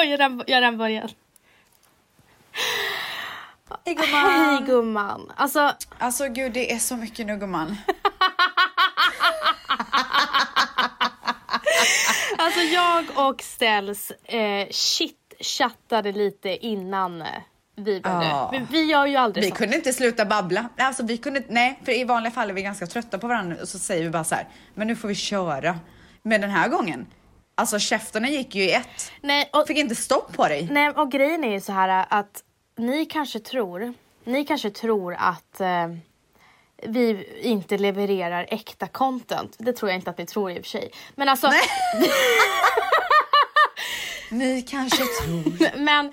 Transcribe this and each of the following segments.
Oj, den, gör den början. Hej gumman! Hej gumman. Alltså, Alltså gud, det är så mycket nu gumman. alltså jag och Ställs eh, shit-chattade lite innan eh, vi började. Ja. Vi, vi gör ju aldrig Vi sånt. kunde inte sluta babbla. Alltså vi kunde nej, för i vanliga fall är vi ganska trötta på varandra och så säger vi bara så här, men nu får vi köra. Men den här gången, alltså käftarna gick ju i ett. Nej, och, Fick inte stopp på dig. nej, och grejen är ju så här att ni kanske tror, ni kanske tror att eh, vi inte levererar äkta content. Det tror jag inte att ni tror i och för sig. Men alltså, Ni kanske tror. men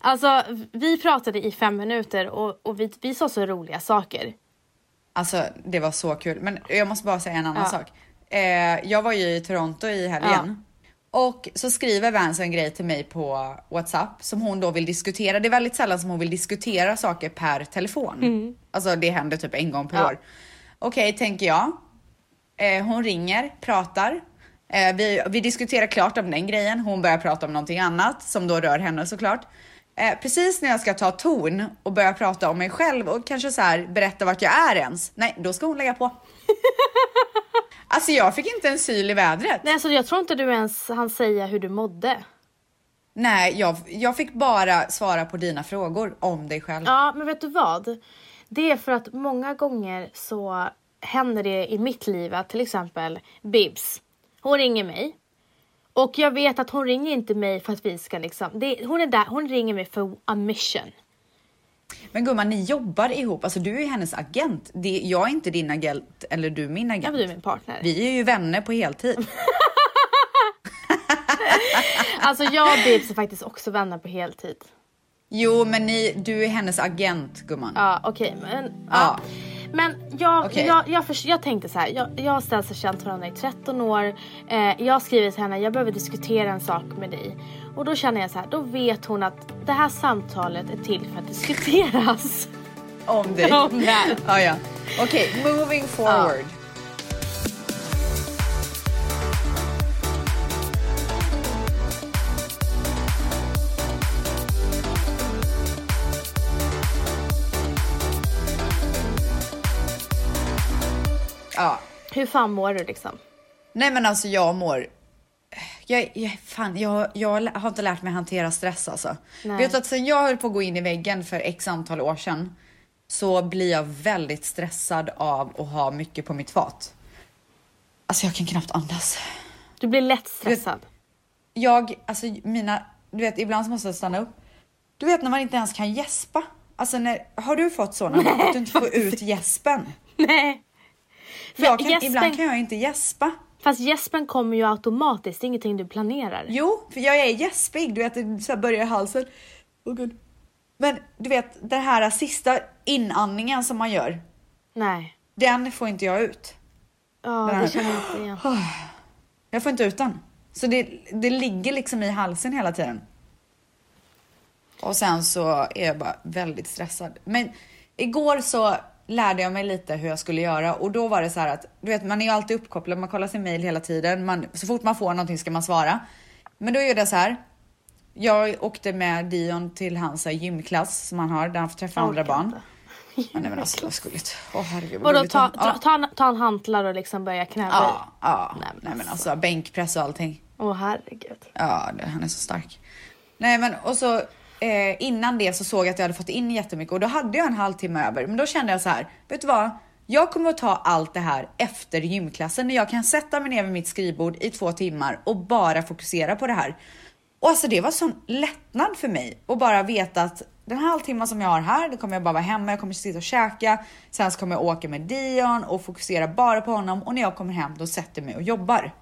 alltså vi pratade i fem minuter och, och vi, vi sa så roliga saker. Alltså det var så kul. Men jag måste bara säga en annan Ja. sak. Eh, jag var ju i Toronto i helgen. Och så skriver Vance en grej till mig på WhatsApp som hon då vill diskutera. Det är väldigt sällan som hon vill diskutera saker per telefon. Alltså det händer typ en gång per Ja. år. Okej, tänker jag. Eh, hon ringer, pratar. Eh, vi, vi diskuterar klart om den grejen. Hon börjar prata om någonting annat som då rör henne såklart. Eh, precis när jag ska ta ton och börja prata om mig själv och kanske så här berätta vart jag är ens. Nej, då ska hon lägga på. alltså jag fick inte en syl i vädret. Nej, alltså, jag tror inte du ens hann säga hur du mådde. Nej, jag, jag fick bara svara på dina frågor om dig själv. Ja, men vet du vad? Det är för att många gånger så händer det i mitt liv att till exempel Bibs, hon ringer mig. Och jag vet att hon ringer inte mig för att vi ska liksom, det, hon är där, hon ringer mig för a mission. Men gumman, ni jobbar ihop. Alltså du är hennes agent. Det, jag är inte din agent eller du min agent. blir min partner. Vi är ju vänner på heltid. Alltså jag och Bibs är faktiskt också vänner på heltid. Jo, men ni, du är hennes agent gumman. Ja, okej, men... Ja. Ja. Men jag, Okej. jag, jag, förs- jag tänkte så här, jag, jag har och känt varandra i 13 år. Eh, jag skriver till henne, jag behöver diskutera en sak med dig. Och då känner jag så här, då vet hon att det här samtalet är till för att diskuteras. Om dig. Om det här. Ja, ja. Okej, moving forward. Hur fan mår du liksom? Nej men alltså jag mår... Jag, jag, fan, jag, jag har inte lärt mig hantera stress alltså. Nej. Vet du att sen jag höll på att gå in i väggen för x antal år sedan så blir jag väldigt stressad av att ha mycket på mitt fat. Alltså jag kan knappt andas. Du blir lätt stressad. Jag, alltså mina, du vet ibland så måste jag stanna upp. Du vet när man inte ens kan gäspa. Alltså när, har du fått sådana? Att du inte får ut gäspen? Nej. För jag kan, gäspen- Ibland kan jag inte gäspa. Fast gäspen kommer ju automatiskt, det är ingenting du planerar. Jo, för jag är gäspig. Du vet, det så börjar i halsen. Åh gud. Men du vet, den här sista inandningen som man gör, Nej. den får inte jag ut. Ja, Nej. det känner jag inte igen. Jag får inte ut den. Så det, det ligger liksom i halsen hela tiden. Och sen så är jag bara väldigt stressad. Men igår så lärde jag mig lite hur jag skulle göra och då var det så här att du vet, man är ju alltid uppkopplad, man kollar sin mail hela tiden. Man, så fort man får någonting ska man svara. Men då gjorde jag så här. Jag åkte med Dion till hans här, gymklass som han har där han får träffa andra barn. inte. Ja, nej men alltså vad skulligt. Åh herregud Och vad då gulligt. ta, ta, ta, ta en hantlar och liksom börja knäböj. Ja, ja. Nej, Nej, men men alltså bänkpress och allting. Åh herregud. Ja, det, han är så stark. Nej, men och så eh, innan det så såg jag att jag hade fått in jättemycket och då hade jag en halvtimme över. Men då kände jag så här, vet du vad? Jag kommer att ta allt det här efter gymklassen när jag kan sätta mig ner vid mitt skrivbord i två timmar och bara fokusera på det här. Och alltså det var sån lättnad för mig att bara veta att den här halvtimman som jag har här, då kommer jag bara vara hemma, jag kommer sitta och käka. Sen så kommer jag åka med Dion och fokusera bara på honom och när jag kommer hem då sätter jag mig och jobbar.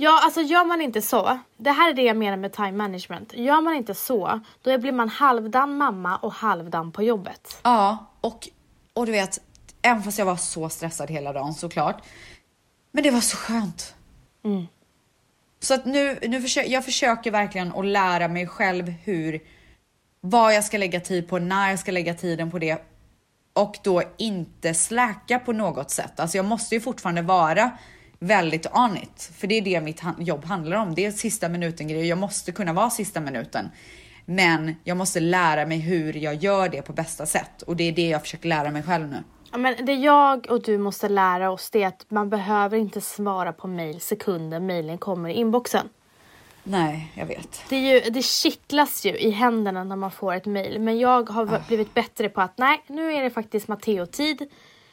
Ja, alltså gör man inte så. Det här är det jag menar med time management. Gör man inte så, då blir man halvdan mamma och halvdan på jobbet. Ja, och, och du vet, även fast jag var så stressad hela dagen såklart. Men det var så skönt. Så att nu, nu försöker jag försöker verkligen att lära mig själv hur, vad jag ska lägga tid på, när jag ska lägga tiden på det. Och då inte släcka på något sätt. Alltså jag måste ju fortfarande vara väldigt on it. För det är det mitt jobb handlar om. Det är sista minuten grejer. Jag måste kunna vara sista minuten. Men jag måste lära mig hur jag gör det på bästa sätt och det är det jag försöker lära mig själv nu. Ja, Men det jag och du måste lära oss det är att man behöver inte svara på mail sekunden mailen kommer i inboxen. Nej, jag vet. Det, är ju, det kittlas ju i händerna när man får ett mail. Men jag har Ah. blivit bättre på att nej, nu är det faktiskt Matteo-tid.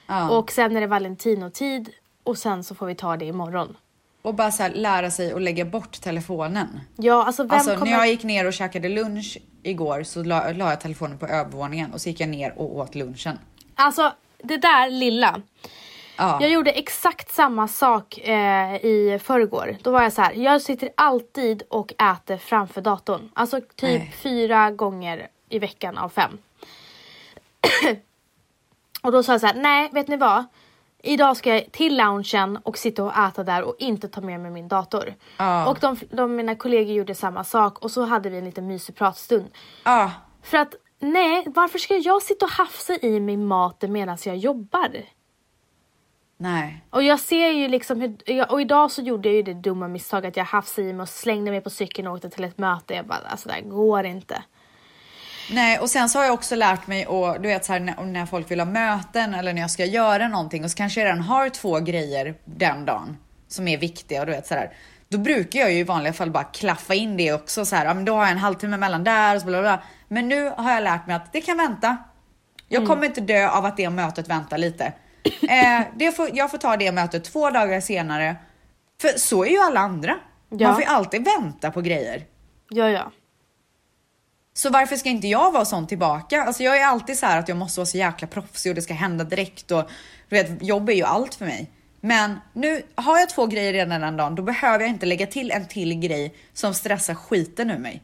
Ja. Och sen är det Valentino-tid. Och sen så får vi ta det imorgon. Och bara så här, lära sig att lägga bort telefonen. Ja, alltså vem Alltså kommer... när jag gick ner och käkade lunch igår så la, la jag telefonen på övervåningen och så gick jag ner och åt lunchen. Alltså, det där lilla. Ja. Jag gjorde exakt samma sak eh, i förrgår. Då var jag så här, jag sitter alltid och äter framför datorn. Alltså typ Nej. fyra gånger i veckan av fem. och då sa jag så här, nej vet ni vad? Idag ska jag till loungen och sitta och äta där och inte ta med mig min dator. Ja. Och de, de, mina kollegor gjorde samma sak och så hade vi en liten mysig pratstund. Ja, För att nej, varför ska jag sitta och hafsa i mig maten medan jag jobbar? nej. Och jag ser ju liksom hur, och idag så gjorde jag ju det dumma misstaget att jag hafsade i mig och slängde mig på cykeln och åkte till ett möte. Jag bara, alltså det här går inte. Nej, och sen så har jag också lärt mig och du vet så här när, när folk vill ha möten eller när jag ska göra någonting och så kanske jag redan har två grejer den dagen som är viktiga och du vet så här. Då brukar jag ju i vanliga fall bara klaffa in det också så här. Ja, men då har jag en halvtimme mellan där och så bla bla. bla. Men nu har jag lärt mig att det kan vänta. Jag kommer inte dö av att det mötet väntar lite. Eh, det får, jag får ta det mötet två dagar senare. För så är ju alla andra. Ja. Man får ju alltid vänta på grejer. Ja, ja. Så varför ska inte jag vara sån tillbaka? Alltså jag är alltid så här att jag måste vara så jäkla proffsig och det ska hända direkt och du vet, jobb är ju allt för mig. Men nu har jag två grejer redan den dagen, då behöver jag inte lägga till en till grej som stressar skiten ur mig.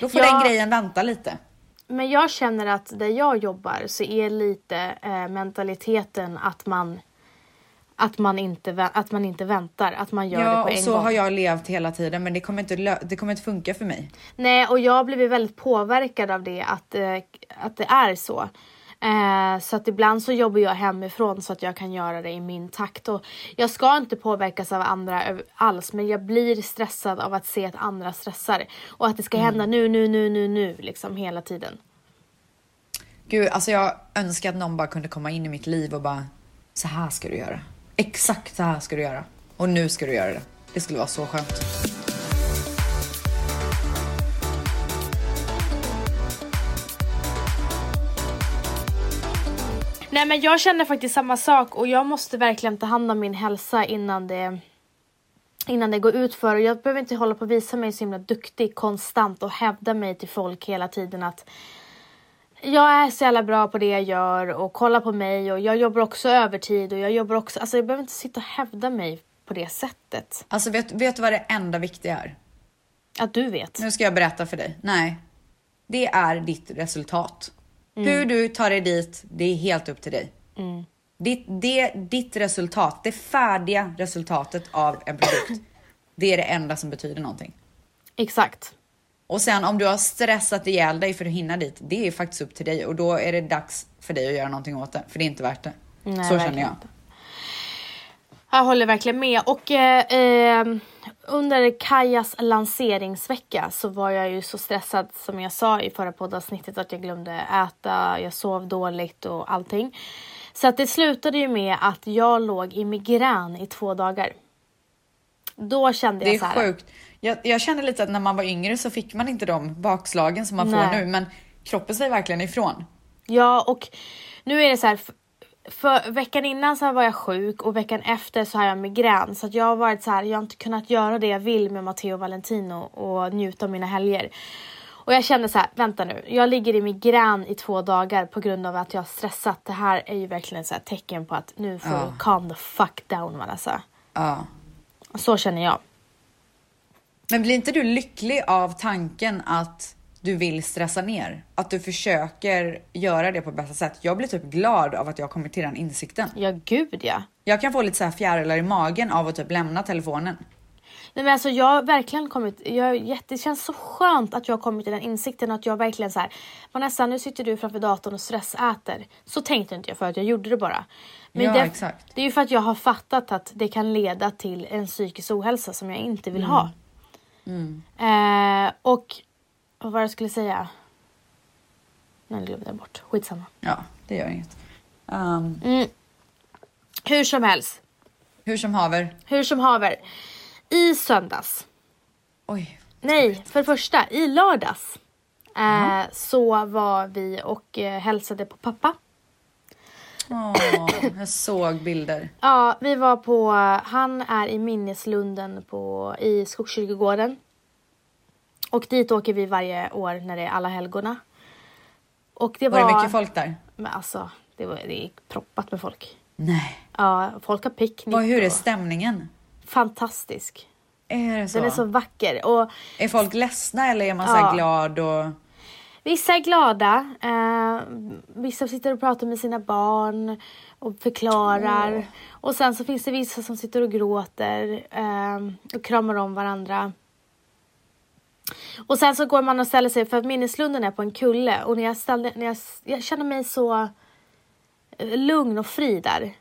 Då får Ja. den grejen vänta lite. Men jag känner att där jag jobbar så är lite eh, mentaliteten att man att man, inte, att man inte väntar, att man gör det Ja, på och en så gång. har jag levt hela tiden, men det kommer inte, det kommer inte funka för mig. Nej, och jag har blivit väldigt påverkad av det, att, eh, att det är så. Eh, så att ibland så jobbar jag hemifrån så att jag kan göra det i min takt. Och jag ska inte påverkas av andra alls, men jag blir stressad av att se att andra stressar. Och att det ska hända nu, nu, nu, nu, nu, liksom hela tiden. Gud, alltså jag önskar att någon bara kunde komma in i mitt liv och bara så här ska du göra. Exakt så här ska du göra. Och nu ska du göra det. Det skulle vara så skönt. Nej men jag känner faktiskt samma sak och jag måste verkligen ta hand om min hälsa innan det innan det går ut för och jag behöver inte hålla på och visa mig så himla duktig konstant och hävda mig till folk hela tiden att jag är så jävla bra på det jag gör och kolla på mig och jag jobbar också övertid och jag jobbar också, alltså jag behöver inte sitta och hävda mig på det sättet. Alltså vet, vet du vad det enda viktiga är? Att du vet. Nu ska jag berätta för dig. Nej. Det är ditt resultat. Hur du tar dig dit, det är helt upp till dig. Ditt, det, ditt resultat, det färdiga resultatet av en produkt. det är det enda som betyder någonting. Exakt. Och sen om du har stressat ihjäl dig för att hinna dit, det är faktiskt upp till dig och då är det dags för dig att göra någonting åt det. För det är inte värt det. Nej, Så känner jag. inte. Jag håller verkligen med. Och eh, eh, under Kajas lanseringsvecka så var jag ju så stressad som jag sa i förra poddavsnittet att jag glömde äta, jag sov dåligt och allting. Så att det slutade ju med att jag låg i migrän i två dagar. Då kände Det jag är så här. sjukt. Jag, jag känner lite att när man var yngre så fick man inte de bakslagen som man får Nej. nu, men kroppen säger verkligen ifrån. Ja, och nu är det så här. För veckan innan så var jag sjuk och veckan efter så har jag migrän. Så att jag har varit så här, jag har inte kunnat göra det jag vill med Matteo Valentino och njuta av mina helger. Och jag kände så här, vänta nu, jag ligger i migrän i två dagar på grund av att jag har stressat. Det här är ju verkligen så här tecken på att nu får Ja. du calm the fuck down Vanessa. Ja. Så känner jag. Men blir inte du lycklig av tanken att du vill stressa ner? Att du försöker göra det på bästa sätt? Jag blir typ glad av att jag kommer till den insikten. Ja, gud ja. Jag kan få lite så här fjärilar i magen av att typ lämna telefonen. Nej, men alltså jag har verkligen kommit, jag jätte, det känns så skönt att jag har kommit till den insikten att jag verkligen så här, Vanessa nu sitter du framför datorn och stressäter. Så tänkte inte jag för att jag gjorde det bara. Men Ja, det, exakt. det är ju för att jag har fattat att det kan leda till en psykisk ohälsa som jag inte vill ha. Mm. Eh, och vad var det jag skulle säga? Nej, det glömde jag bort. Skitsamma. Ja, det gör inget. Um, Mm. Hur som helst. hur som haver. Hur som haver. I söndags. Oj. Nej, för det första i lördags. Eh, så var vi och eh, hälsade på pappa. Åh, jag såg bilder. Ja, vi var på, han är i minneslunden på, i Skogskyrkogården. Och dit åker vi varje år när det är alla helgona. Och det var... Var det mycket folk där? Men alltså, det, var, det är proppat med folk. Nej. Ja, folk har picknick. Vad, hur är och- stämningen? Fantastisk. Är det så? Den är så vacker. Och Är folk ledsna eller är man så Ja. här glad och... vissa är glada. Eh, vissa sitter och pratar med sina barn och förklarar. Och sen så finns det vissa som sitter och gråter eh, och kramar om varandra. Och sen så går man och ställer sig, för att minneslunden är på en kulle och när jag ställde, när jag, jag känner mig så eh, lugn och fri där.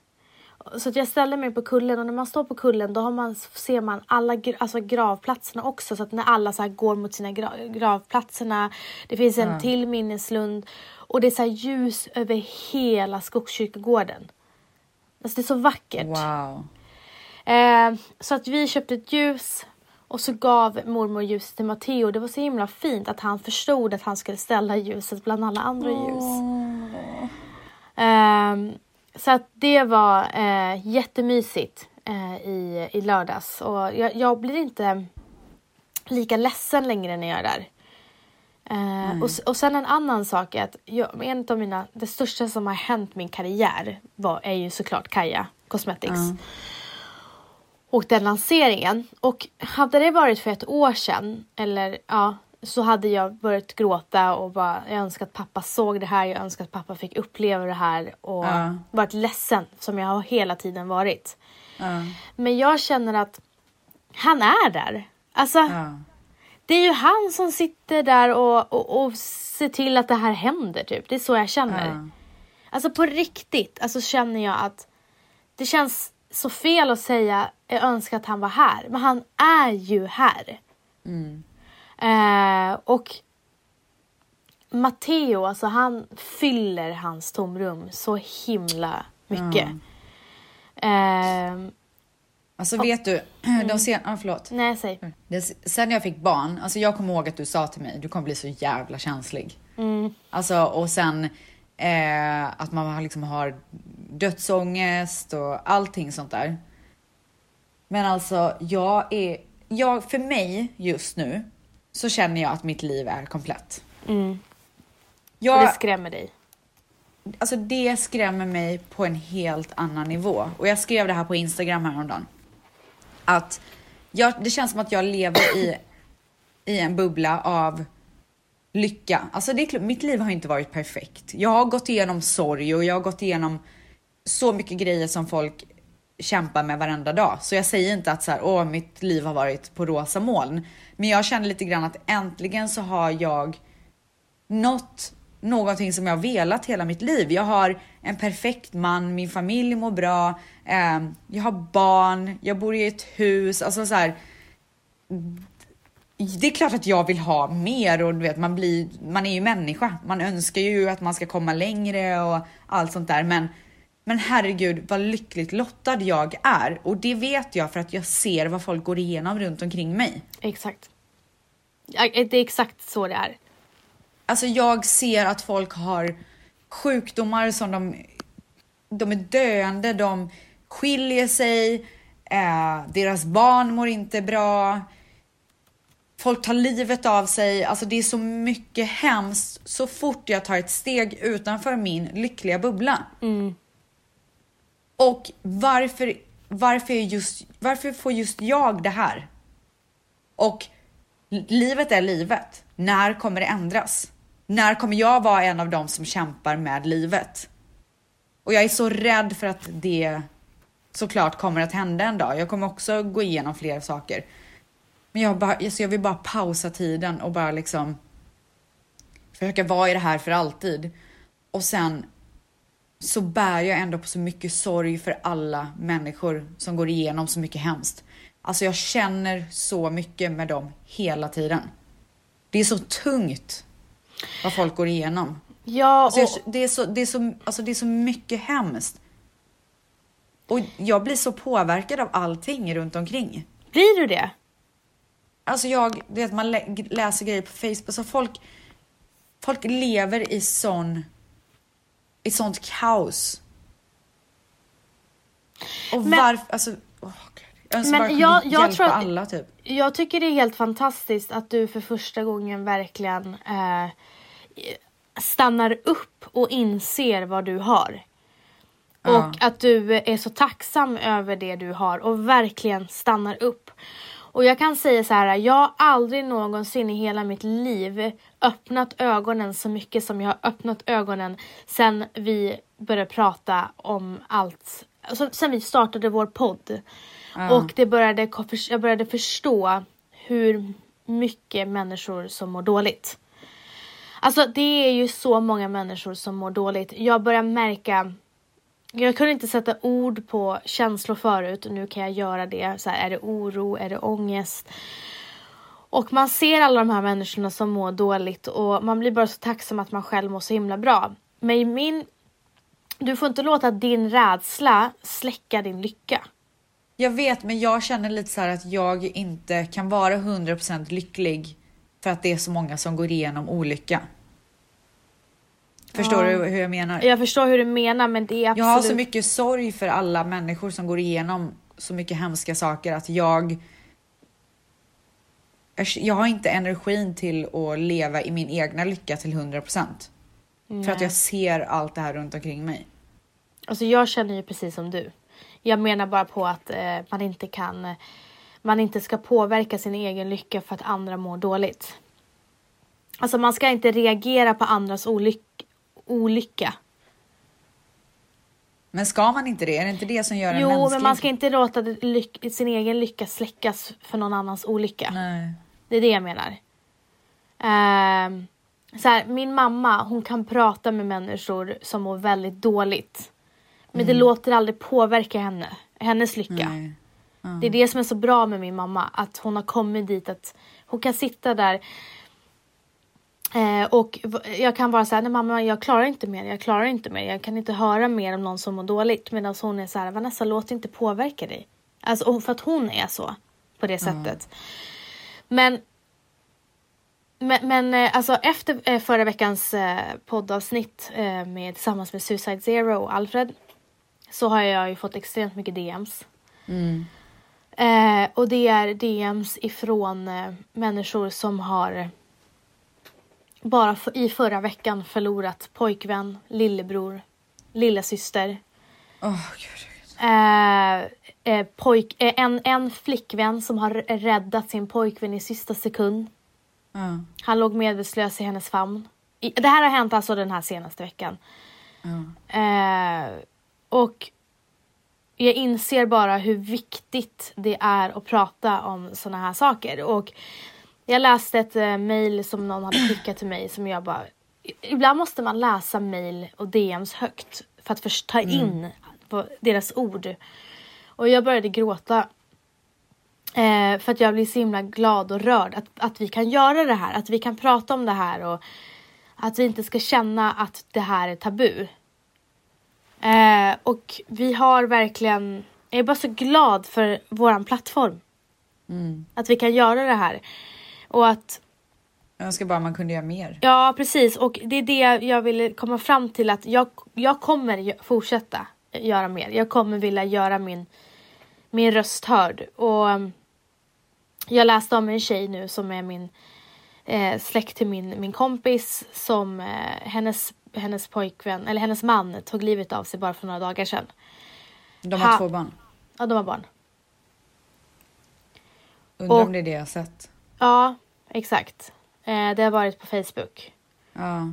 Så att jag ställde mig på kullen och när man står på kullen då har man, ser man alla alltså gravplatserna också. Så att när alla så går mot sina gra gravplatserna. Det finns en till minneslund. Och det är så ljus över hela Skogskyrkogården. Alltså det är så vackert. Wow. Eh, så att vi köpte ett ljus och så gav mormor ljuset till Matteo. Det var så himla fint att han förstod att han skulle ställa ljuset bland alla andra ljus. Ehm, så att det var eh, jättemysigt eh, i, i lördags. Och jag, jag blir inte lika ledsen längre när jag är där. Eh, och, s- och sen en annan sak är att jag, en av mina, det största som har hänt min karriär var, är ju såklart Kaja Cosmetics. Och den lanseringen. Och hade det varit för ett år sedan, eller ja, så hade jag börjat gråta och bara, jag önskar att pappa såg det här, jag önskar att pappa fick uppleva det här och Ja. varit ledsen som jag har hela tiden varit. Ja. Men jag känner att han är där. Alltså, Ja. det är ju han som sitter där och, och, och ser till att det här händer typ. Det är så jag känner. Alltså på riktigt, alltså känner jag att det känns så fel att säga jag önskar att han var här. Men han är ju här. Eh, och Matteo, alltså han fyller hans tomrum så himla mycket. Eh, Alltså vet du, de sen... ah, förlåt. nej, säg. Det, sen jag fick barn, alltså jag kommer ihåg att du sa till mig, du kommer bli så jävla känslig. Alltså och sen eh, att man liksom har dödsångest och allting sånt där. Men alltså jag är, jag, för mig just nu så känner jag att mitt liv är komplett. Mm. Och Jag, det skrämmer dig. alltså det skrämmer mig på en helt annan nivå. Och jag skrev det här på Instagram häromdagen. Att jag, det känns som att jag lever i, i en bubbla av lycka. Alltså det är, mitt liv har inte varit perfekt. Jag har gått igenom sorg och jag har gått igenom så mycket grejer som folk kämpar med varenda dag. Så jag säger inte att så här, åh, mitt liv har varit på rosa moln. Men jag känner lite grann att äntligen så har jag nått någonting som jag har velat hela mitt liv. Jag har en perfekt man, min familj mår bra, eh, jag har barn, jag bor i ett hus. Alltså så här, det är klart att jag vill ha mer och du vet, man, blir, man är ju människa. Man önskar ju att man ska komma längre och allt sånt där. Men, men herregud vad lyckligt lottad jag är. Och det vet jag för att jag ser vad folk går igenom runt omkring mig. Exakt. Ja, Det är exakt så det är. Alltså jag ser att folk har sjukdomar som de, de är döende, de skiljer sig, eh, deras barn mår inte bra, folk tar livet av sig. Alltså det är så mycket hemskt så fort jag tar ett steg utanför min lyckliga bubbla. Och varför, varför, är just, varför får just jag det här? Och livet är livet. När kommer det ändras? När kommer jag vara en av dem som kämpar med livet? Och jag är så rädd för att det såklart kommer att hända en dag. Jag kommer också gå igenom fler saker. Men jag, bara, alltså jag vill bara pausa tiden och bara liksom försöka vara i det här för alltid. Och sen så bär jag ändå på så mycket sorg för alla människor som går igenom så mycket hemskt. Alltså jag känner så mycket med dem hela tiden. Det är så tungt vad folk går igenom. Ja, Alltså och, jag, det, är så, det, är så, alltså det är så mycket hemskt. Och jag blir så påverkad av allting runt omkring. blir du det? Alltså jag, det är att man lä läser grejer på Facebook, så folk, folk lever i sån, i sånt kaos. Och Men- varför, alltså, Gud. jag önskar Men bara kunde jag- jag hjälpa tror alla typ. Jag tycker det är helt fantastiskt att du för första gången verkligen eh, stannar upp och inser vad du har. Ja. Och att du är så tacksam över det du har och verkligen stannar upp. Och jag kan säga så här, jag har aldrig någonsin i hela mitt liv öppnat ögonen så mycket som jag har öppnat ögonen sen vi började prata om allt, alltså, sen vi startade vår podd. Och det började, jag började förstå hur mycket människor som mår dåligt. Alltså det är ju så många människor som mår dåligt. Jag börjar märka jag kunde inte sätta ord på känslor förut och nu kan jag göra det. Så här, är det oro? Är det ångest? Och man ser alla de här människorna som mår dåligt och man blir bara så tacksam att man själv mår så himla bra. Men i min... Du får inte låta din rädsla släcka din lycka. Jag vet, men jag känner lite så här att jag inte kan vara 100% lycklig för att det är så många som går igenom olycka. Förstår Ja. du hur jag menar? Jag förstår hur du menar men det är absolut... Jag har så mycket sorg för alla människor som går igenom så mycket hemska saker att jag... jag- har inte energin till att leva i min egna lycka till 100%. För att jag ser allt det här runt omkring mig. Alltså jag känner ju precis som du. Jag menar bara på att eh, man inte kan, eh, man inte ska påverka sin egen lycka för att andra mår dåligt. Alltså man ska inte reagera på andras olyck, olycka. Men ska man inte det? Är det inte det som gör en Jo, mänsklig? men man ska inte låta sin egen lycka släckas för någon annans olycka. Nej. Det är det jag menar. Ehm, så här, min mamma, hon kan prata med människor som mår väldigt dåligt. Men det låter aldrig påverka henne, hennes lycka. Nej. Det är det som är så bra med min mamma, att hon har kommit dit att hon kan sitta där eh, och jag kan vara såhär, nej mamma jag klarar inte mer, jag klarar inte mer, jag kan inte höra mer om någon som mår dåligt. Medan hon är så här, Vanessa låt inte påverka dig. Alltså för att hon är så, på det sättet. Men men, men eh, alltså efter eh, förra veckans eh, poddavsnitt med, tillsammans med Suicide Zero och Alfred så har jag ju fått extremt mycket DMs. Mm. Eh, och det är DMs ifrån människor som har bara i förra veckan förlorat pojkvän, lillebror, lillasyster. Gud. Eh, eh, pojk, eh, en, en flickvän som har räddat sin pojkvän i sista sekund. Ja. Han låg medvetslös i hennes famn. I, det här har hänt alltså den här senaste veckan. Eh, och jag inser bara hur viktigt det är att prata om såna här saker. Och jag läste ett eh, mail som någon hade skickat till mig som jag bara... Ibland måste man läsa mail och DMs högt för att först ta in vad- deras ord. Och jag började gråta. Eh, för att jag blir så himla glad och rörd att, att vi kan göra det här, att vi kan prata om det här och att vi inte ska känna att det här är tabu. Eh, och vi har verkligen, jag är bara så glad för våran plattform. Mm. Att vi kan göra det här. Och att, Jag önskar bara man kunde göra mer. ja precis, och det är det jag ville komma fram till att jag, jag kommer fortsätta göra mer. Jag kommer vilja göra min, min röst hörd. Och um, jag läste om en tjej nu som är min eh, släkt till min, min kompis som eh, hennes, hennes pojkvän, eller hennes man tog livet av sig bara för några dagar sedan. De har Ha- två barn. Ja, de har barn. Undrar Och- om det är det jag har sett. Ja, exakt. Eh, det har varit på Facebook. Ja,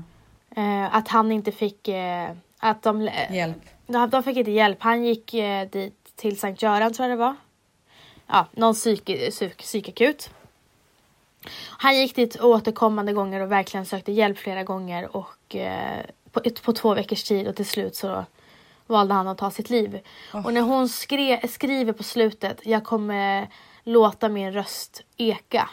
Eh, att han inte fick... Eh, att de, hjälp. de, de fick inte hjälp. Han gick eh, dit till Sankt Göran tror jag det var. Ja, någon psyk, psyk, psykakut. Han gick dit återkommande gånger och verkligen sökte hjälp flera gånger och eh, på, på två veckors tid och till slut så valde han att ta sitt liv. Och när hon skre, skriver på slutet, jag kommer låta min röst eka.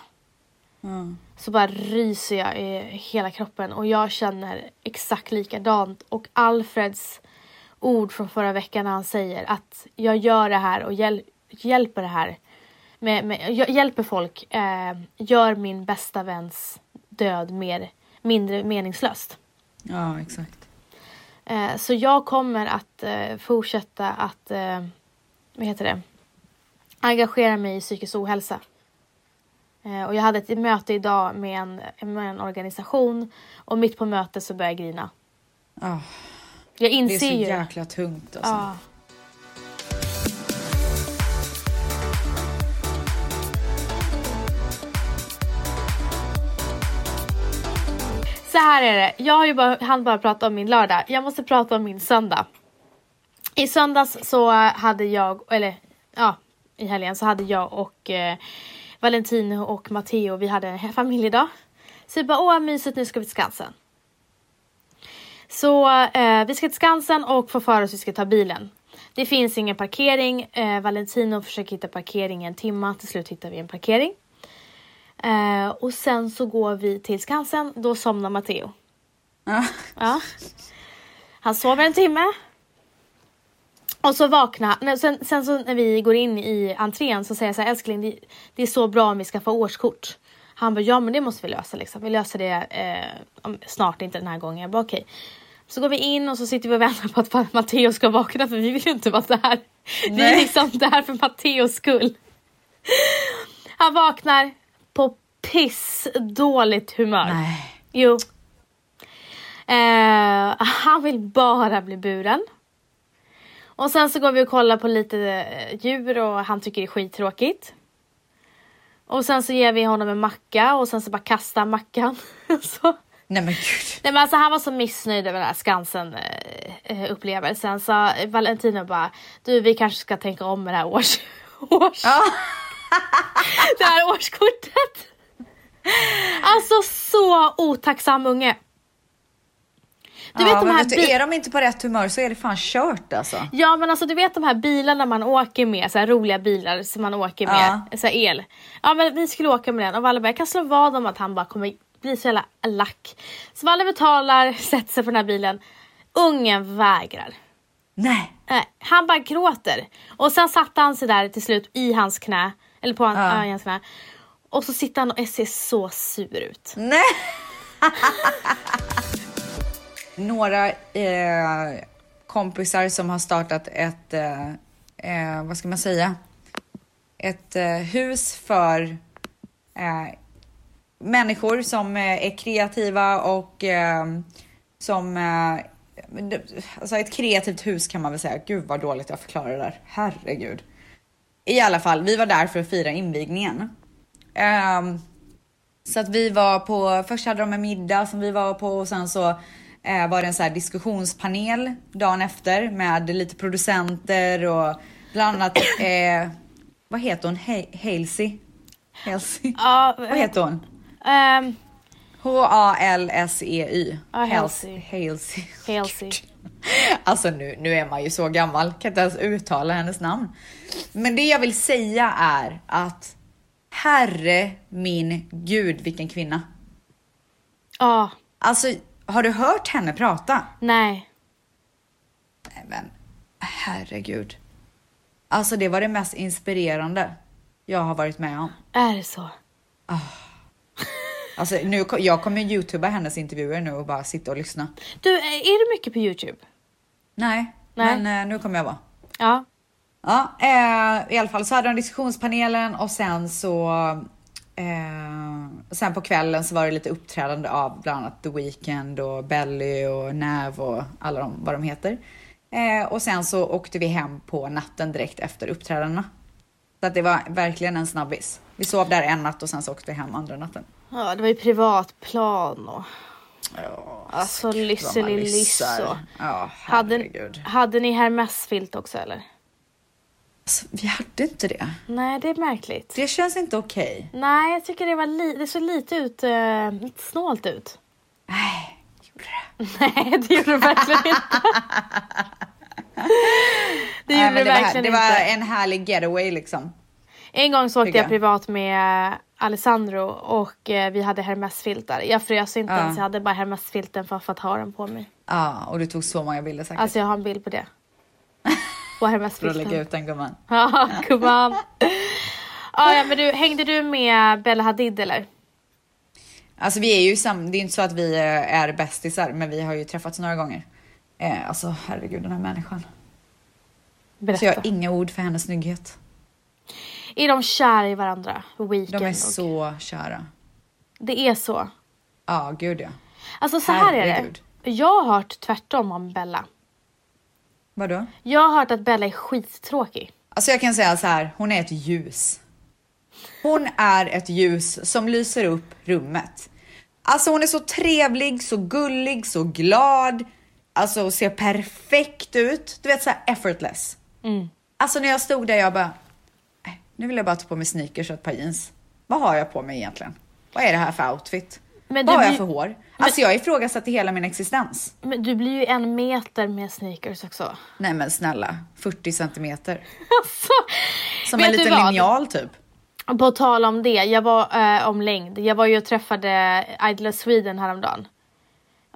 Mm. Så bara ryser jag i hela kroppen och jag känner exakt likadant. Och Alfreds ord från förra veckan när han säger att jag gör det här och hjäl hjälper det här. Med, med, jag hjälper folk, eh, gör min bästa väns död mer, mindre meningslöst. Ja, exakt. Eh, så jag kommer att eh, fortsätta att, eh, vad heter det, engagera mig i psykisk ohälsa. Eh, och jag hade ett möte idag med en, med en organisation och mitt på mötet så började jag grina. Ja, Jag det är inser så ju. jäkla tungt alltså. Ja. Så här är det. Jag har ju bara, han bara prata om min lördag. Jag måste prata om min söndag. I söndags så hade jag, eller ja, i helgen så hade jag och eh, Valentino och Matteo, vi hade en familjedag. Så vi bara, åh mysigt, nu ska vi till Skansen. Så eh, vi ska till Skansen och får för oss att vi ska ta bilen. Det finns ingen parkering. Eh, Valentino försöker hitta parkering i en timme. Till slut hittar vi en parkering. Eh, och sen så går vi till Skansen. Då somnar Matteo. Ja. Ja. Han sover en timme. Och så vaknar nej, sen, sen så när vi går in i entrén så säger jag så här, älskling det, det är så bra om vi ska få årskort. Han bara, ja men det måste vi lösa liksom. Vi löser det eh, snart, inte den här gången. Jag bara okej. Så går vi in och så sitter vi och väntar på att Matteo ska vakna för vi vill ju inte vara där. Vi är Nej. liksom där för Matteos skull. Han vaknar på piss dåligt humör. Nej. Jo. Eh, han vill bara bli buren. Och sen så går vi och kollar på lite eh, djur och han tycker det är skittråkigt. Och sen så ger vi honom en macka och sen så bara kastar han mackan. så. Nej men gud. Nej men alltså han var så missnöjd över den här Skansen eh, eh, upplevelsen så Valentino bara du vi kanske ska tänka om med det här års, års Ja. det här årskortet. Alltså så otacksam unge. Du ja, vet de här vet du, är de inte på rätt humör så är det fan kört alltså. Ja men alltså du vet de här bilarna man åker med, så här roliga bilar som man åker med, så här el. Ja men vi skulle åka med den och Valle bara, jag kan slå vad om att han bara kommer bli så jävla lack. Så Valle betalar, sätter sig på den här bilen. Ungen vägrar. Nej. Nej, han bara gråter. Och sen satte han sig där till slut i hans knä, eller på hans, Ja. ja. i hans knä. Och så sitter han och ser så sur ut. Nej. Några eh, kompisar som har startat ett, eh, eh, vad ska man säga, ett eh, hus för eh, människor som eh, är kreativa och eh, som eh, Alltså ett kreativt hus kan man väl säga. Gud vad dåligt jag förklarar det där. Herregud. I alla fall, vi var där för att fira invigningen. Um, så att vi var på, först hade de en middag som vi var på och sen så eh, var det en så här diskussionspanel dagen efter med lite producenter och bland annat, eh, vad heter hon? He- Halsey? Halsey? Ja, Vad heter hon? ehm, H-A-L-S-E-Y. Hals- Halsey. Halsey. Halsey. Alltså nu, nu är man ju så gammal, kan inte ens uttala hennes namn. Men det jag vill säga är att herre min gud vilken kvinna. Ja, Alltså har du hört henne prata? nej. Nej men herregud. Alltså det var det mest inspirerande jag har varit med om. Är det så? Alltså nu, jag kommer youtuba hennes intervjuer nu och bara sitta och lyssna. Du, är du mycket på Youtube? Nej, Nej. men eh, nu kommer jag vara. Ja. Ja, eh, i alla fall så hade de diskussionspanelen och sen så eh, sen på kvällen så var det lite uppträdande av bland annat The Weeknd och Belly och Nav och alla de, vad de heter. Eh, och sen så åkte vi hem på natten direkt efter uppträdandena. Så att det var verkligen en snabbis. Vi sov där en natt och sen så åkte vi hem andra natten. ja, det var ju privatplan och Ja, alltså man lysselilysso. missar. Ja, Hade, herregud. hade ni Hermes-filt också eller? Alltså, vi hade inte det. Nej, det är märkligt. Det känns inte okej. Nej, jag tycker det var li- det såg lite ut, uh, lite snålt ut. Nej, gjorde det? Nej, det gjorde det verkligen inte. det Nej, gjorde men det det, var, verkligen det var inte. en härlig getaway liksom. En gång så åkte jag jag. privat med Alessandro och eh, vi hade Hermes-filtar. Jag frös inte Ja. ens, jag hade bara Hermes-filten för, för att ha den på mig. Ja, och du tog så många bilder säkert. Alltså jag har en bild på det. På för att lägga ut den gumman. Ja, gumman. Ja, ja, men du, hängde du med Bella Hadid eller? Alltså vi är ju sam- det är inte så att vi är bästisar, men vi har ju träffats några gånger. Eh, alltså herregud den här människan. Så Berätta. jag har inga ord för hennes snygghet. Är de kära i varandra? Weekend De är och... så kära. Det är så. Ja, gud ja. Alltså så här är det. Herregud. Jag har hört tvärtom om Bella. Vadå? Jag har hört att Bella är skittråkig. Alltså jag kan säga så här, hon är ett ljus. Hon är ett ljus som lyser upp rummet. Alltså hon är så trevlig, så gullig, så glad. Alltså ser perfekt ut. Du vet så här effortless. Mm. Alltså när jag stod där jag bara, "Nej, nu vill jag bara ta på mig sneakers och ett par jeans. Vad har jag på mig egentligen? Vad är det här för outfit? Men Vad har jag för hår? Alltså jag ifrågasatte hela min existens. Men du blir ju en meter med sneakers också. Nej men snälla, 40 centimeter. Alltså, Som en liten linjal typ. På tal om det, jag var eh, om längd. Jag var ju och träffade Idol of Sweden häromdagen.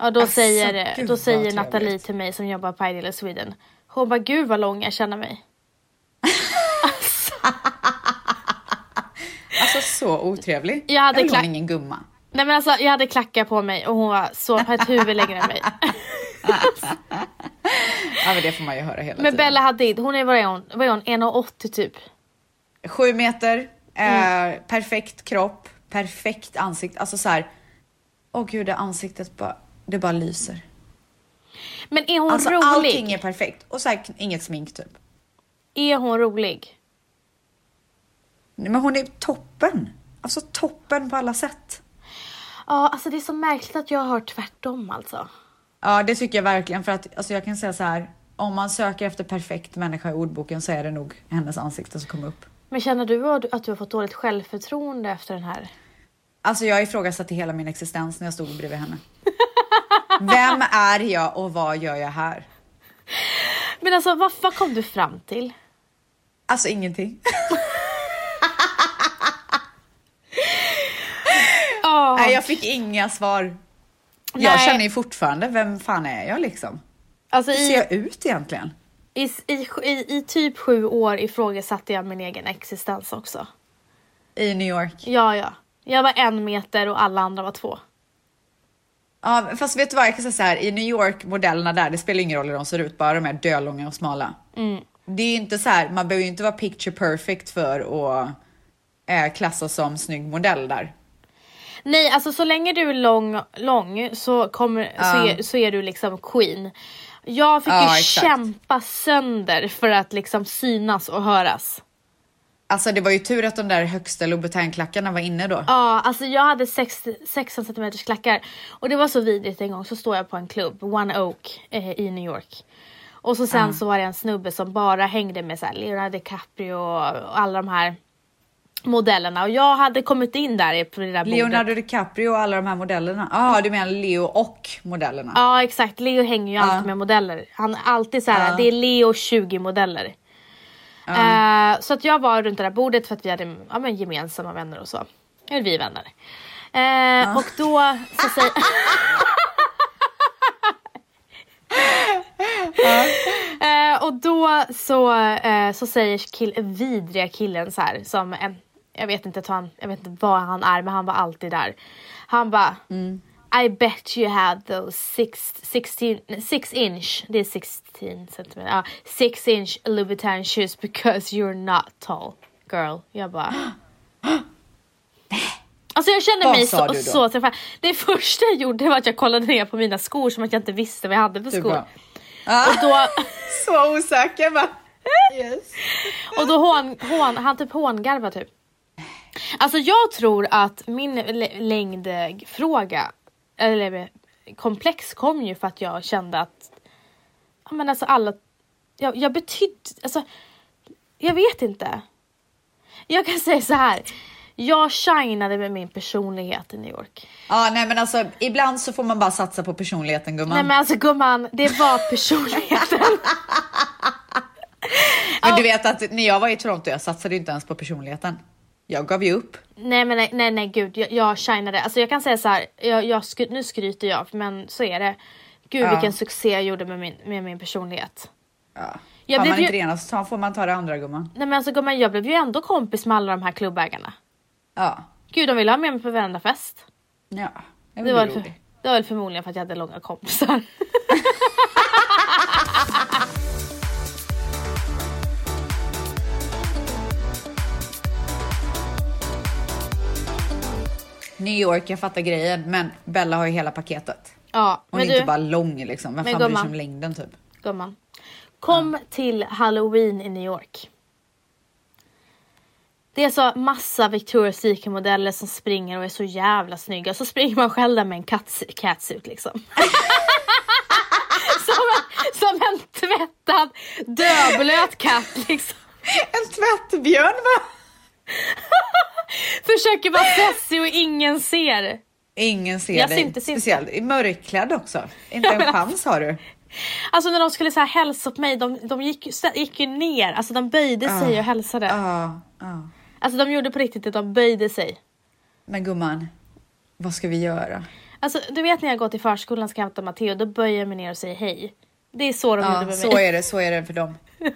Och då Asså, säger, gud då säger. Nathalie till mig som jobbar på Idol of Sweden. Hon bara, gud vad lång jag känner mig. Alltså så otrevlig. Jag hade vill klack- hon ingen gumma. Nej men alltså jag hade klackar på mig och hon var så på ett huvud längre än mig. Ja men det får man ju höra hela Men tiden. Bella Hadid, hon är, vad är hon? Vad är hon? 1,80 typ. Sju meter, Mm. eh, perfekt kropp, perfekt ansikte. Alltså så här. Åh gud, det ansiktet bara, det bara lyser. Men är hon Alltså rolig? allting är perfekt. Och så här, inget smink typ. Är hon rolig? Nej, men hon är toppen. Alltså toppen på alla sätt. Ja, alltså det är så märkligt att jag har tvärtom alltså. Ja, det tycker jag verkligen. För att alltså jag kan säga så här. Om man söker efter perfekt människa i ordboken så är det nog hennes ansikte som kommer upp. Men känner du att att du har fått dåligt självförtroende efter den här? Alltså jag ifrågasatte hela min existens när jag stod bredvid henne. Vem är jag och vad gör jag här? Men alltså vad, vad kom du fram till? Alltså ingenting. Ja, Nej, jag fick inga svar. Jag Nej. känner ju fortfarande, vem fan är jag liksom? alltså Hur ser i, jag ut egentligen? i, i, i, i typ sju år ifrågasatte jag min egen existens också. I New York. Ja, ja. Jag var en meter och alla andra var två. Ja, fast vet du vad, jag kan säga så här, i New York, modellerna där, det spelar ingen roll hur de ser ut, bara de är dölånga och smala. Mm. Det är ju inte så här, man behöver ju inte vara picture perfect för att eh, klassas som snygg modell där. Nej, alltså så länge du är lång, lång så, kommer, så, Ja. är, så är du liksom queen. Jag fick Ja, ju exakt. kämpa sönder för att liksom synas och höras. Alltså det var ju tur att de där högsta Louboutin-klackarna var inne då. Ja, alltså jag hade 60, 16 cm klackar och det var så vidrigt en gång så står jag på en klubb, One Oak eh, i New York. Och så sen så var det en snubbe som bara hängde med så här Leonardo DiCaprio och, och alla de här modellerna och jag hade kommit in där på det där bordet. Leonardo DiCaprio och alla de här modellerna. Ja, ah, du menar Leo och modellerna? Ja exakt, Leo hänger ju alltid Ja. med modeller. Han är alltid så här, det är Leo 20 modeller. Eh, så att jag var runt det där bordet för att vi hade ja, men gemensamma vänner och så. Eller vi är vänner. Eh, Och då så säger... Eh, och då så, så säger kill, vidriga killen så här som en, jag vet inte, han, jag vet inte vad han är men han var alltid där. Han bara I bet you had those six, 16, six inch, det är 16 centimeter, ja, six inch Louboutin shoes because you're not tall girl. Jag bara Alltså jag kände Vad mig så, så träffad. Det första jag gjorde var att jag kollade ner på mina skor som att jag inte visste vad jag hade för skor. bara, ah, Och då, så osäker bara. Yes. och då hån, hån, han typ hångarvar typ. Alltså jag tror att min lä- längdfråga, eller komplex kom ju för att jag kände att, ja men alltså alla, jag, jag betydde, alltså Jag vet inte. Jag kan säga så här. Jag shinade med min personlighet i New York. Ja, nej men alltså ibland så får man bara satsa på personligheten gumman. Nej men alltså gumman, det var personligheten. Men du vet att när jag var i Toronto, jag satsade ju inte ens på personligheten. Jag gav ju upp. nej men nej, nej, nej gud, jag, jag shinade. Alltså jag kan säga så här, jag, jag, skry- nu skryter jag men så är det. Gud Ja. vilken succé jag gjorde med min, med min personlighet. Ja. Jag Har man ju- inte det ena så får man ta det andra gumman. Nej men alltså gumman, jag blev ju ändå kompis med alla de här klubbägarna. Ja. Gud, de ville ha med mig på varenda fest. Ja. Det Det var var, väl för, det var väl förmodligen för att jag hade långa kompisar. New York, jag fattar grejen, men Bella har ju hela paketet. Ja, Hon är inte du, bara lång liksom. Vem Men fan bryr sig gumman. om längden typ? gumman. Kom till halloween i New York. Det är så massa Victoria's Secret modeller som springer och är så jävla snygga. Så springer man själv där med en cats- catsuit liksom. som, en, som en tvättad döblöt katt liksom. En tvättbjörn va? Försöker vara sessig och ingen ser. Ingen ser Jag dig. syntes inte. Speciellt i mörkklädd också. Inte en men chans har du. Alltså när de skulle så här hälsa på mig, de, de gick, gick ju ner. Alltså de böjde sig och hälsade. Ja, ja. Alltså de gjorde på riktigt det, de böjde sig. Men gumman, vad ska vi göra? Alltså du vet när jag går till förskolan och ska hämta Matteo, då böjer jag mig ner och säger hej. Det är så de gjorde Ja, med så mig. är det, så är det för dem.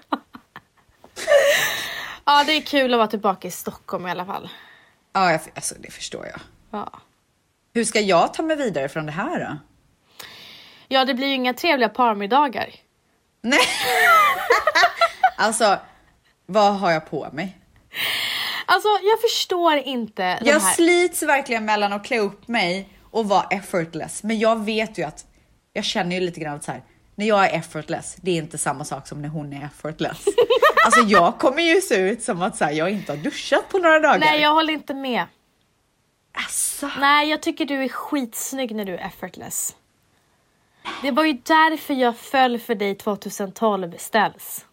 Ja det är kul att vara tillbaka i Stockholm i alla fall. Ja, jag, alltså, det förstår jag. Ja. Hur ska jag ta mig vidare från det här då? ja det blir ju inga trevliga parmiddagar. Nej. alltså, vad har jag på mig? Alltså jag förstår inte Jag här. slits verkligen mellan att klä upp mig och vara effortless. Men jag vet ju att jag känner ju lite grann så här, när jag är effortless, det är inte samma sak som när hon är effortless. alltså jag kommer ju se ut som att så här, jag inte har duschat på några dagar. Nej jag håller inte med. Asså. Nej jag tycker du är skitsnygg när du är effortless. Det var ju därför jag föll för dig 2012 ställs.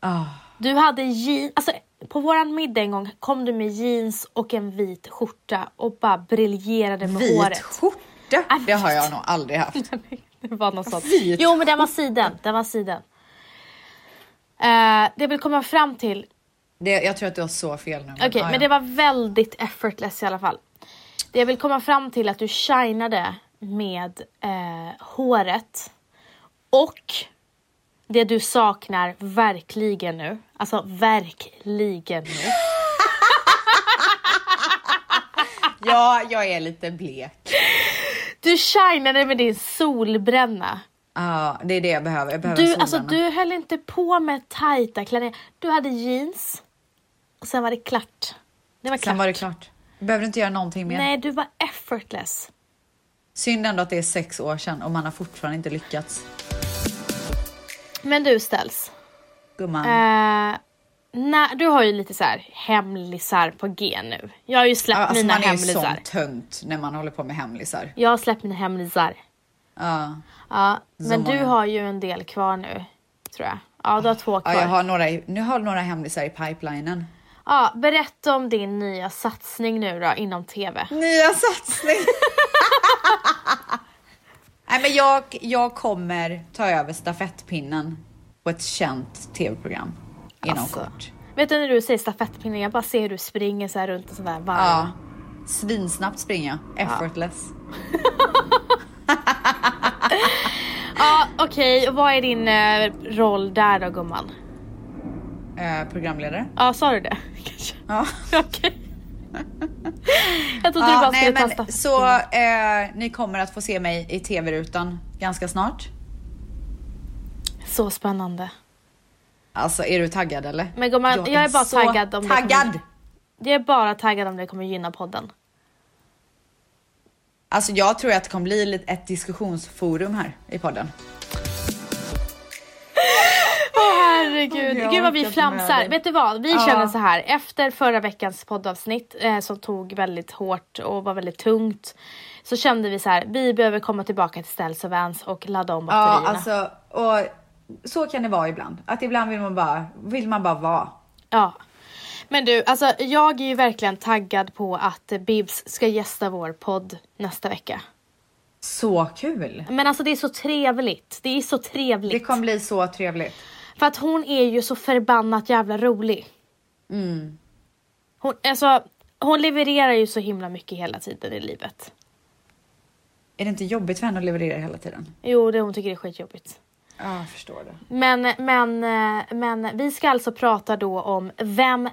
Ah. Du hade jeans, alltså på våran middag en gång kom du med jeans och en vit skjorta och bara briljerade med Vit håret. skjorta, Ah, det har jag nog aldrig haft. det var något sånt. Jo men den var siden, den var siden. Uh, det jag vill komma fram till, Det, jag tror att du har så fel nu. okej ah, men ja. det var väldigt effortless i alla fall. Det jag vill komma fram till är att du shinade med eh, håret och det du saknar verkligen nu, alltså verkligen nu. Ja, jag är lite blek. Du shinade med din solbränna. Ja, det är det jag behöver. Jag behöver Du, solbränna. alltså, du höll inte på med tajta klänningar. Du hade jeans och sen var det klart. Det var klart. Sen var det klart. Jag behöver inte göra någonting mer. Nej, du var effortless. Synd ändå att det är sex år sedan och man har fortfarande inte lyckats. Men du ställs. Gumman. Eh, när, du har ju lite så här hemlisar på G nu. Jag har ju släppt Ja, alltså mina man är ju hemlisar. sån tönt när man håller på med hemlisar. Jag har släppt mina hemlisar. Ja. Ja, men du har ju en del kvar nu. Tror jag. Ja, du har två kvar. Ja, jag har några, nu har några hemlisar i pipelinen. Ja, berätta om din nya satsning nu då inom TV. Nya satsning! Nej men jag, jag kommer ta över stafettpinnen på ett känt tv-program inom Alltså. kort. Vet du när du säger stafettpinnen, jag bara ser hur du springer så här runt en sån där varv. Ja. Svinsnabbt springer jag, effortless. Ja, okej. Och vad är din eh, roll där då gumman? Eh, programledare. Ja, sa du det? Kanske. Ja. Okej. Jag trodde du Ja, bara nej, skulle ta men, stafettpinnen. så eh, ni kommer att få se mig i tv-rutan ganska snart. Så spännande. Alltså är du taggad eller? Men gumman, jag är bara taggad om det taggad! kommer- Jag är bara taggad om det kommer gynna podden. Alltså jag tror att det kommer bli lite ett diskussionsforum här i podden. Åh herregud, Jag gud vad vi flamsar. Vet du vad, vi Ja. känner så här. Efter förra veckans poddavsnitt eh, som tog väldigt hårt och var väldigt tungt. Så kände vi så här, vi behöver komma tillbaka till Stells och Vans och ladda om Ja, batterierna. alltså och så kan det vara ibland. Att ibland vill man bara, vill man bara vara. Ja. Men du, alltså jag är ju verkligen taggad på att Bibs ska gästa vår podd nästa vecka. Så kul! Men alltså det är så trevligt. Det är så trevligt. Det kommer bli så trevligt. För att hon är ju så förbannat jävla rolig. Mm. Hon, alltså, hon levererar ju så himla mycket hela tiden i livet. Är det inte jobbigt för henne att leverera hela tiden? Jo, det hon tycker det är skitjobbigt. Ja, jag förstår det. Men, men, eh, men vi ska alltså prata då om vem,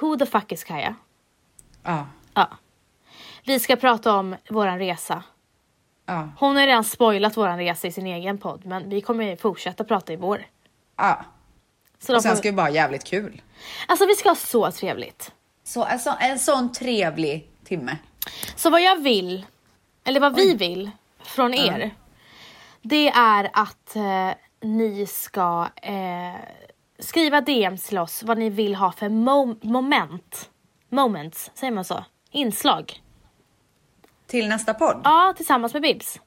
who the fuck is Kaja? Ja, Ja. Vi ska prata om våran resa. ja, Hon har redan spoilat våran resa i sin egen podd, men vi kommer fortsätta prata i vår. ja. Så Och sen får... ska vi bara ha jävligt kul. Alltså vi ska ha så trevligt. Så en, så, en sån trevlig timme. Så vad jag vill, eller vad vi vill från er, det är att eh, ni ska eh, skriva DMs till oss vad ni vill ha för mo- moment. Moments, säger man så? Inslag. Till nästa podd? Ja, tillsammans med Bibs.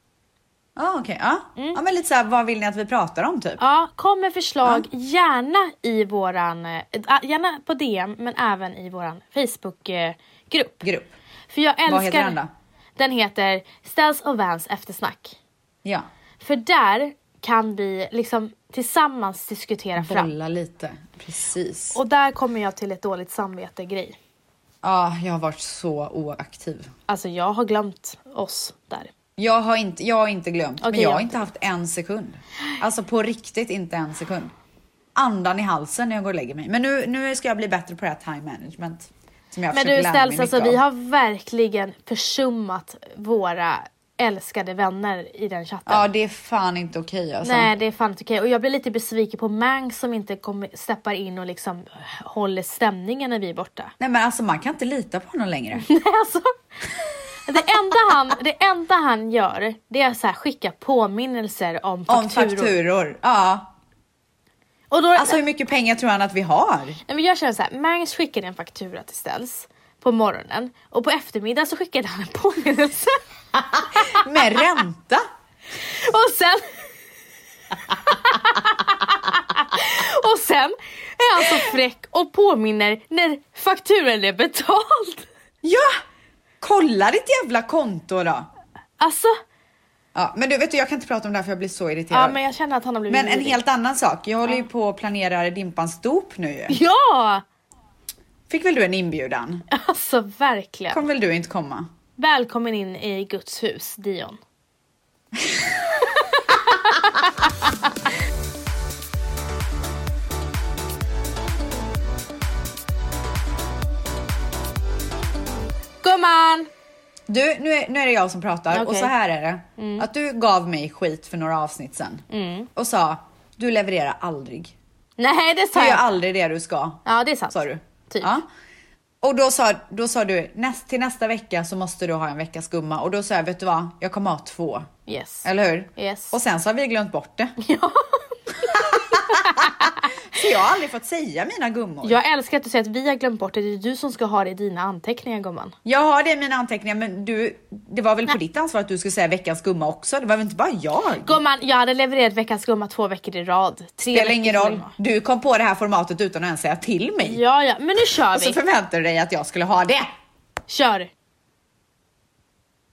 Ja, okej. Ja. ja, men lite så här, vad vill ni att vi pratar om typ? Ja, kom med förslag gärna i våran, eh, gärna på DM men även i våran Facebookgrupp. Grupp. För jag älskar... Vad heter den då? Den heter Ställs och Vans eftersnack. Ja. För där kan vi liksom tillsammans diskutera fram. Bolla lite. Precis. Och där kommer jag till ett dåligt samvete grej. Ja, jag har varit så oaktiv. Alltså jag har glömt oss där. Jag har inte, jag har inte glömt, men Okej, jag har inte haft en sekund. Alltså på riktigt inte en sekund. Andan i halsen när jag går och lägger mig. Men nu, nu ska jag bli bättre på det här time management. Som jag Men du Ställs, alltså vi har verkligen försummat våra älskade vänner i den chatten. Ja, det är fan inte okej alltså. Nej det är fan inte okej och jag blir lite besviken på Mangs som inte kommer, steppar in och liksom håller stämningen när vi är borta. Nej men alltså man kan inte lita på honom längre. Nej, alltså, det, enda han, det enda han gör det är att så här skicka påminnelser om fakturor. Om fakturor. Ja. Och då, Alltså hur mycket pengar tror han att vi har? nej, men jag känner så här, Mangs skickade en faktura till Ställs på morgonen och på eftermiddagen så skickade han en påminnelse. Med ränta? och sen... och sen är han så fräck och påminner när fakturan är betald. Ja! Kolla ditt jävla konto då. Alltså, Ja, men du vet du, jag kan inte prata om det här för jag blir så irriterad. ja men jag känner att han har blivit Men en helt annan sak. Jag håller ju på och planerar Dimpans dop nu ju. Ja! Fick väl du en inbjudan? Alltså verkligen. Kommer väl du inte komma? Välkommen in i Guds hus, Dion. Gumman! Du, nu är, nu är det jag som pratar och Okej. så här är det. Att du gav mig skit för några avsnitt sen och sa du levererar aldrig. Nej det Du sa gör jag. aldrig det du ska. Ja det är sant. Sa du? Typ. Ja. Och då sa, då sa du näst, till nästa vecka så måste du ha en veckas gumma och då sa jag vet du vad, jag kommer ha två. Yes. Eller hur? Yes. Och sen så har vi glömt bort det. Ja. Så jag har aldrig fått säga mina gummor. Jag älskar att du säger att vi har glömt bort det. Det är du som ska ha det i dina anteckningar gumman. Jag har det i mina anteckningar men du, det var väl på ditt ansvar att du skulle säga veckans gumma också? Det var väl inte bara jag? Gumman, jag hade levererat veckans gumma två veckor i rad. Tre Spelar ingen roll. gumma. Du kom på det här formatet utan att ens säga till mig. Ja, ja, men nu kör Och så vi. förväntar du dig att jag skulle ha det. Kör.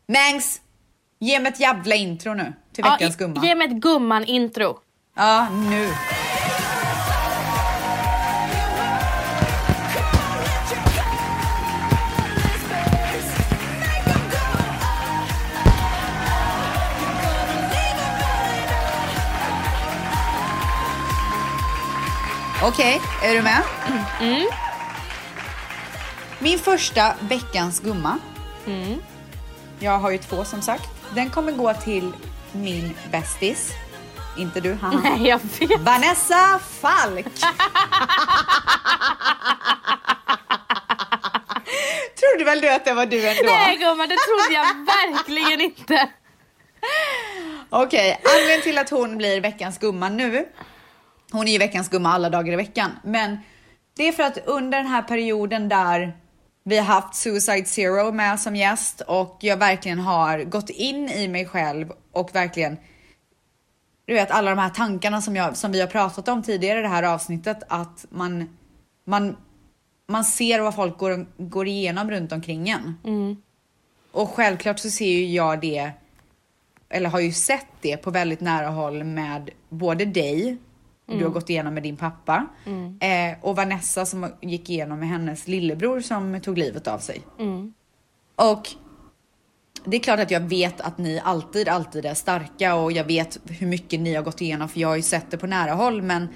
Mangs, ge mig ett jävla intro nu till Ja, veckans i- gumma. Ge mig ett gumman-intro. Ja, nu. Okej, är du med? Mm. Min första veckans gumma. Mm. Jag har ju två som sagt. Den kommer gå till min bästis. Inte du, haha. Nej, jag vet. Vanessa Falk! Trodde väl du att det var du ändå? Nej gumman, det trodde jag verkligen inte. Okej, anledningen till att hon blir veckans gumma nu, hon är ju veckans gumma alla dagar i veckan, men det är för att under den här perioden där vi har haft Suicide Zero med som gäst och jag verkligen har gått in i mig själv och verkligen du vet alla de här tankarna som, jag, som vi har pratat om tidigare i det här avsnittet, att man, man, man ser vad folk går, går igenom runt omkring en. Och självklart så ser ju jag det, eller har ju sett det på väldigt nära håll med både dig, du har gått igenom med din pappa, eh, och Vanessa som gick igenom med hennes lillebror som tog livet av sig. Och det är klart att jag vet att ni alltid, alltid är starka och jag vet hur mycket ni har gått igenom för jag har ju sett det på nära håll men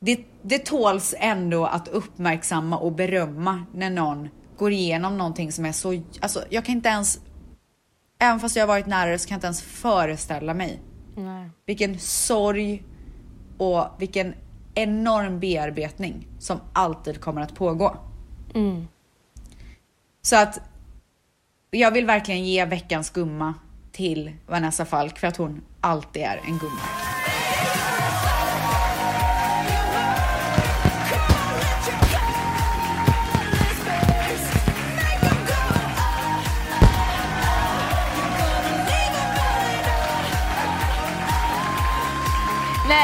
det, det tåls ändå att uppmärksamma och berömma när någon går igenom någonting som är så, alltså jag kan inte ens, även fast jag har varit nära det så kan jag inte ens föreställa mig. Nej. vilken sorg och vilken enorm bearbetning som alltid kommer att pågå. Mm. Så att jag vill verkligen ge veckans gumma till Vanessa Falk för att hon alltid är en gumma.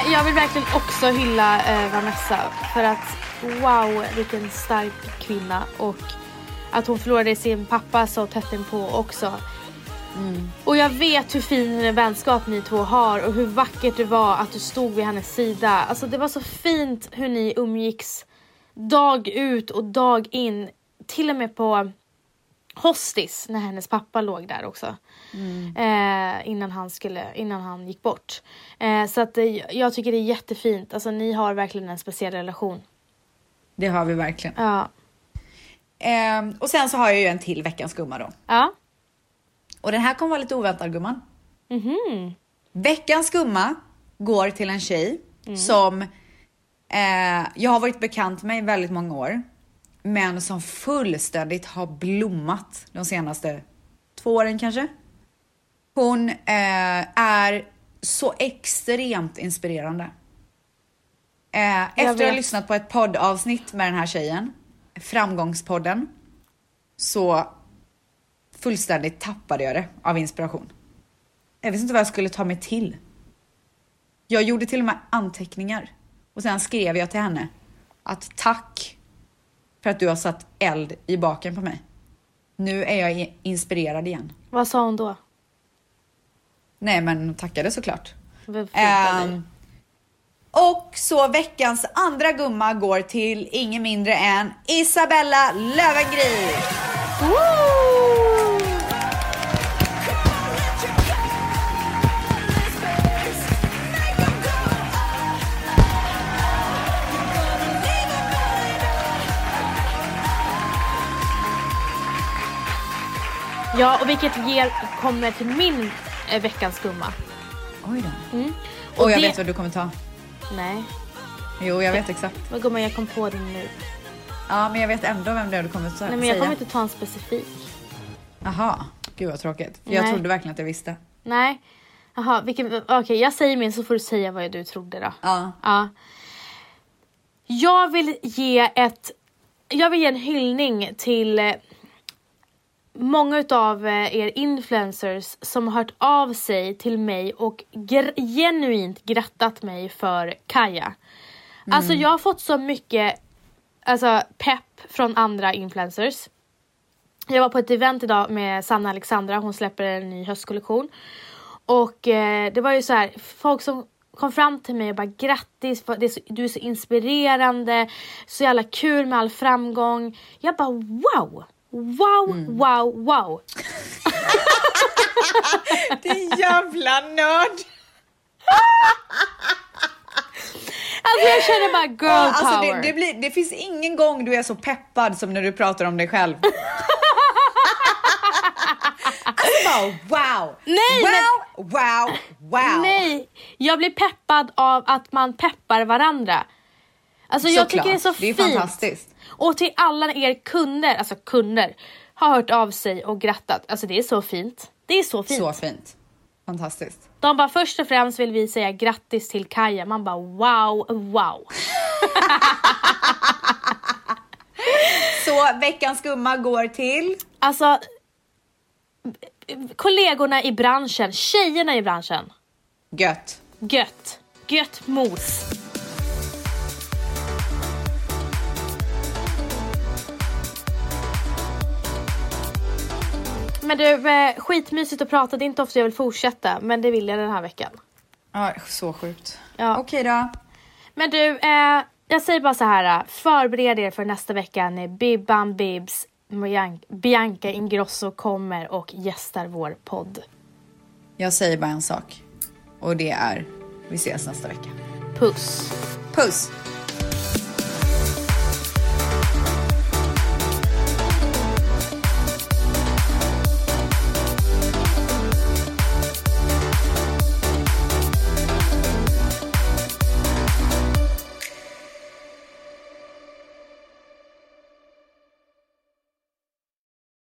Nej, jag vill verkligen också hylla eh, Vanessa för att wow vilken stark kvinna och att hon förlorade sin pappa så tätt inpå också. Och jag vet hur fin vänskap ni två har och hur vackert det var att du stod vid hennes sida. Alltså det var så fint hur ni umgicks dag ut och dag in. Till och med på hostis när hennes pappa låg där också. Eh, innan, han skulle, innan han gick bort. Eh, så att, eh, jag tycker det är jättefint. Alltså ni har verkligen en speciell relation. Det har vi verkligen. Ja. Ehm, och sen så har jag ju en till veckans gumma då. Ja. Och den här kommer vara lite oväntad gumman. Mhm. Veckans gumma går till en tjej som eh, jag har varit bekant med i väldigt många år. Men som fullständigt har blommat de senaste två åren kanske. Hon eh, är så extremt inspirerande. Eh, efter att ha lyssnat på ett poddavsnitt med den här tjejen, Framgångspodden, så fullständigt tappade jag det av inspiration. Jag visste inte vad jag skulle ta mig till. Jag gjorde till och med anteckningar och sen skrev jag till henne att tack för att du har satt eld i baken på mig. Nu är jag inspirerad igen. Vad sa hon då? Nej men tackade såklart. Ehm, och så veckans andra gumma går till ingen mindre än Isabella Löwengrip. Woo! Ja, och vilket ger, kommer till min eh, veckans gumma. Oj då. Mm. Och jag det- vet vad du kommer ta. Nej, Jo, jag vet exakt. vad gumman jag kom på det nu. Ja, men jag vet ändå vem det är du kommer att Nej men jag säga. kommer inte ta en specifik. Jaha, gud vad tråkigt. För jag Nej. trodde verkligen att jag visste. Nej. Jaha, vilken, okej jag säger min så får du säga vad du trodde då. Ja. Ja. Jag vill ge ett, jag vill ge en hyllning till eh, många utav eh, er influencers som har hört av sig till mig och gr- genuint grattat mig för Kaja. Alltså jag har fått så mycket alltså, pepp från andra influencers. Jag var på ett event idag med Sanna Alexandra, hon släpper en ny höstkollektion. Och eh, det var ju så här, folk som kom fram till mig och bara grattis, du är så inspirerande, så jävla kul med all framgång. Jag bara wow! Wow, wow, wow! Din jävla nörd! Alltså jag känner bara girl Alltså power. det, det, blir, det finns ingen gång du är så peppad som när du pratar om dig själv. alltså bara wow! Nej, wow, wow, wow! Nej, jag blir peppad av att man peppar varandra. Alltså jag Såklart. tycker det är så Det är fint. fantastiskt. Och till alla er kunder, alltså kunder, har hört av sig och grattat. Alltså det är så fint. Det är så fint. Så fint. Fantastiskt. De bara först och främst vill vi säga grattis till Kaja. Man bara wow, wow. Så veckans gumma går till... Alltså kollegorna i branschen, tjejerna i branschen. Gött. Gött! Gött mos! Men du, eh, skitmysigt att prata. Det är inte ofta jag vill fortsätta, men det vill jag den här veckan. Ja, så sjukt. Ja. Okej då. Men du, eh, jag säger bara så här. Förbered er för nästa vecka när Bibban Bibs Bian- Bianca Ingrosso kommer och gästar vår podd. Jag säger bara en sak. Och det är, vi ses nästa vecka. Puss! Puss!